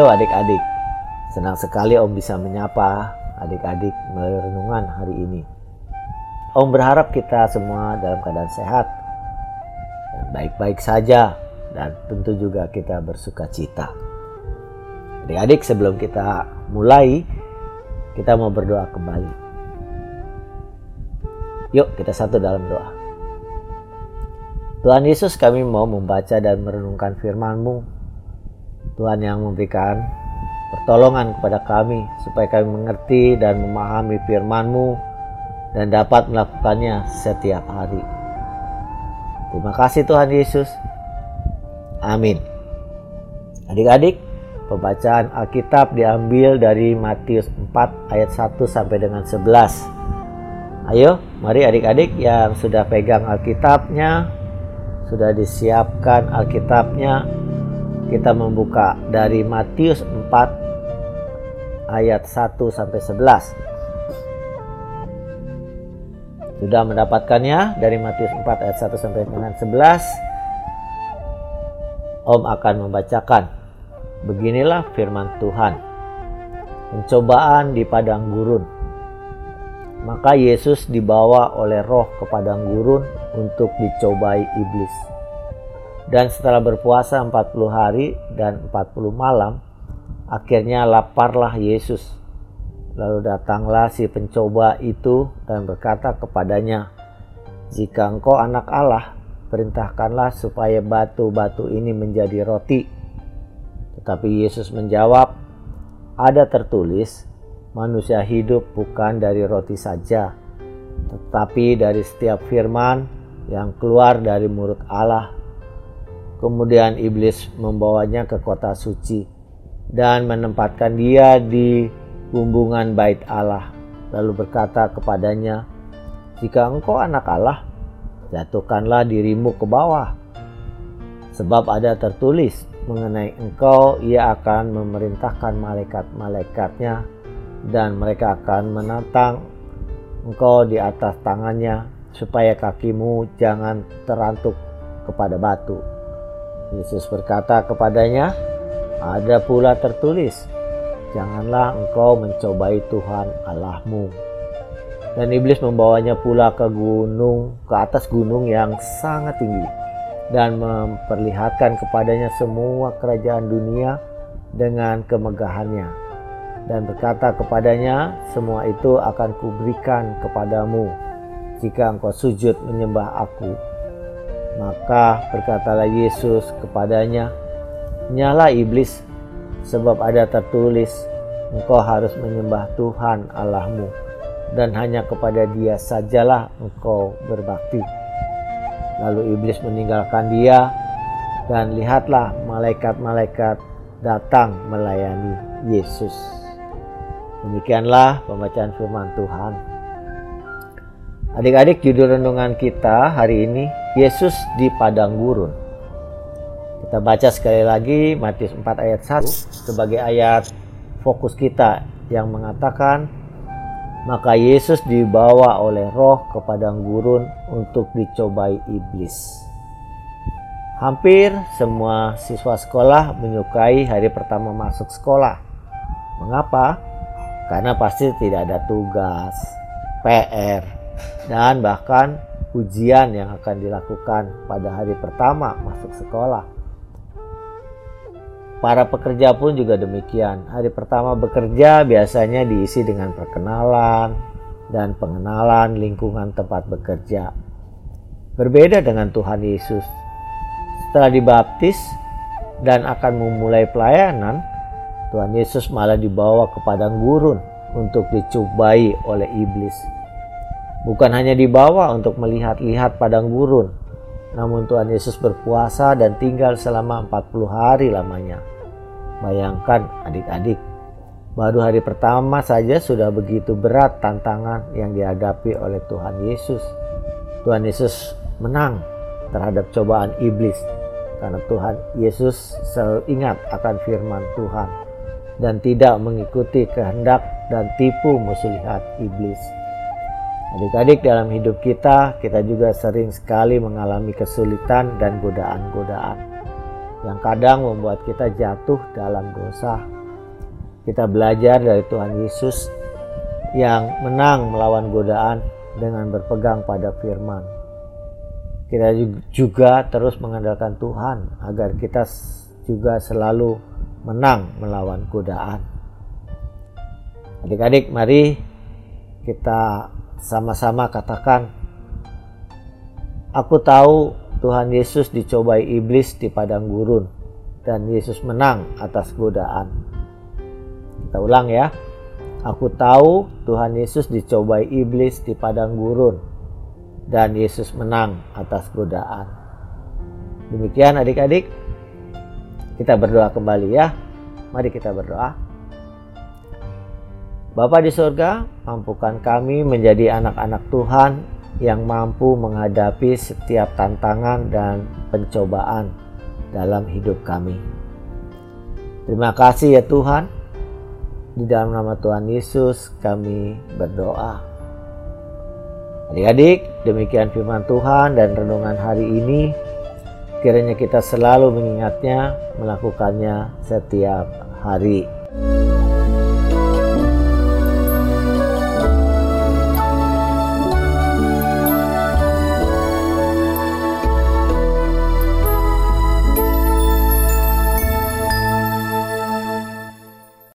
adik-adik. Senang sekali Om bisa menyapa adik-adik melalui renungan hari ini. Om berharap kita semua dalam keadaan sehat baik-baik saja dan tentu juga kita bersuka cita. Adik-adik sebelum kita mulai kita mau berdoa kembali. Yuk kita satu dalam doa. Tuhan Yesus kami mau membaca dan merenungkan firman-Mu. Tuhan yang memberikan pertolongan kepada kami supaya kami mengerti dan memahami firman-Mu dan dapat melakukannya setiap hari. Terima kasih Tuhan Yesus. Amin. Adik-adik, pembacaan Alkitab diambil dari Matius 4 ayat 1 sampai dengan 11. Ayo, mari adik-adik yang sudah pegang Alkitabnya, sudah disiapkan Alkitabnya, kita membuka dari Matius 4 ayat 1 sampai 11. Sudah mendapatkannya dari Matius 4 ayat 1 sampai dengan 11. Om akan membacakan. Beginilah firman Tuhan. Pencobaan di padang gurun maka Yesus dibawa oleh roh ke padang gurun untuk dicobai iblis. Dan setelah berpuasa 40 hari dan 40 malam, akhirnya laparlah Yesus. Lalu datanglah si pencoba itu dan berkata kepadanya, Jika engkau anak Allah, perintahkanlah supaya batu-batu ini menjadi roti. Tetapi Yesus menjawab, ada tertulis, manusia hidup bukan dari roti saja, tetapi dari setiap firman yang keluar dari mulut Allah. Kemudian iblis membawanya ke kota suci dan menempatkan dia di bumbungan bait Allah. Lalu berkata kepadanya, "Jika engkau anak Allah, jatuhkanlah dirimu ke bawah, sebab ada tertulis mengenai engkau, ia akan memerintahkan malaikat-malaikatnya dan mereka akan menantang engkau di atas tangannya supaya kakimu jangan terantuk kepada batu. Yesus berkata kepadanya, ada pula tertulis, janganlah engkau mencobai Tuhan Allahmu. Dan iblis membawanya pula ke gunung, ke atas gunung yang sangat tinggi dan memperlihatkan kepadanya semua kerajaan dunia dengan kemegahannya dan berkata kepadanya, "Semua itu akan kuberikan kepadamu jika engkau sujud menyembah aku." Maka berkatalah Yesus kepadanya, "Nyala iblis, sebab ada tertulis, engkau harus menyembah Tuhan Allahmu, dan hanya kepada Dia sajalah engkau berbakti." Lalu iblis meninggalkan dia, dan lihatlah malaikat-malaikat datang melayani Yesus. Demikianlah pembacaan firman Tuhan. Adik-adik judul renungan kita hari ini Yesus di padang gurun. Kita baca sekali lagi Matius 4 ayat 1 sebagai ayat fokus kita yang mengatakan maka Yesus dibawa oleh roh ke padang gurun untuk dicobai iblis. Hampir semua siswa sekolah menyukai hari pertama masuk sekolah. Mengapa? karena pasti tidak ada tugas, PR, dan bahkan ujian yang akan dilakukan pada hari pertama masuk sekolah. Para pekerja pun juga demikian. Hari pertama bekerja biasanya diisi dengan perkenalan dan pengenalan lingkungan tempat bekerja. Berbeda dengan Tuhan Yesus. Setelah dibaptis dan akan memulai pelayanan, Tuhan Yesus malah dibawa ke padang gurun untuk dicobai oleh iblis. Bukan hanya dibawa untuk melihat-lihat padang gurun, namun Tuhan Yesus berpuasa dan tinggal selama 40 hari lamanya. Bayangkan adik-adik, baru hari pertama saja sudah begitu berat tantangan yang dihadapi oleh Tuhan Yesus. Tuhan Yesus menang terhadap cobaan iblis karena Tuhan Yesus selalu ingat akan firman Tuhan dan tidak mengikuti kehendak dan tipu muslihat iblis. Adik-adik dalam hidup kita, kita juga sering sekali mengalami kesulitan dan godaan-godaan yang kadang membuat kita jatuh dalam dosa Kita belajar dari Tuhan Yesus yang menang melawan godaan dengan berpegang pada firman. Kita juga terus mengandalkan Tuhan agar kita juga selalu menang melawan godaan. Adik-adik, mari kita sama-sama katakan, "Aku tahu Tuhan Yesus dicobai iblis di padang gurun, dan Yesus menang atas godaan." Kita ulang ya. Aku tahu Tuhan Yesus dicobai iblis di padang gurun, dan Yesus menang atas godaan. Demikian adik-adik, kita berdoa kembali ya. Mari kita berdoa. Bapa di surga, mampukan kami menjadi anak-anak Tuhan yang mampu menghadapi setiap tantangan dan pencobaan dalam hidup kami. Terima kasih ya Tuhan. Di dalam nama Tuhan Yesus kami berdoa. Adik-adik, demikian firman Tuhan dan renungan hari ini. Kiranya kita selalu mengingatnya, melakukannya setiap hari.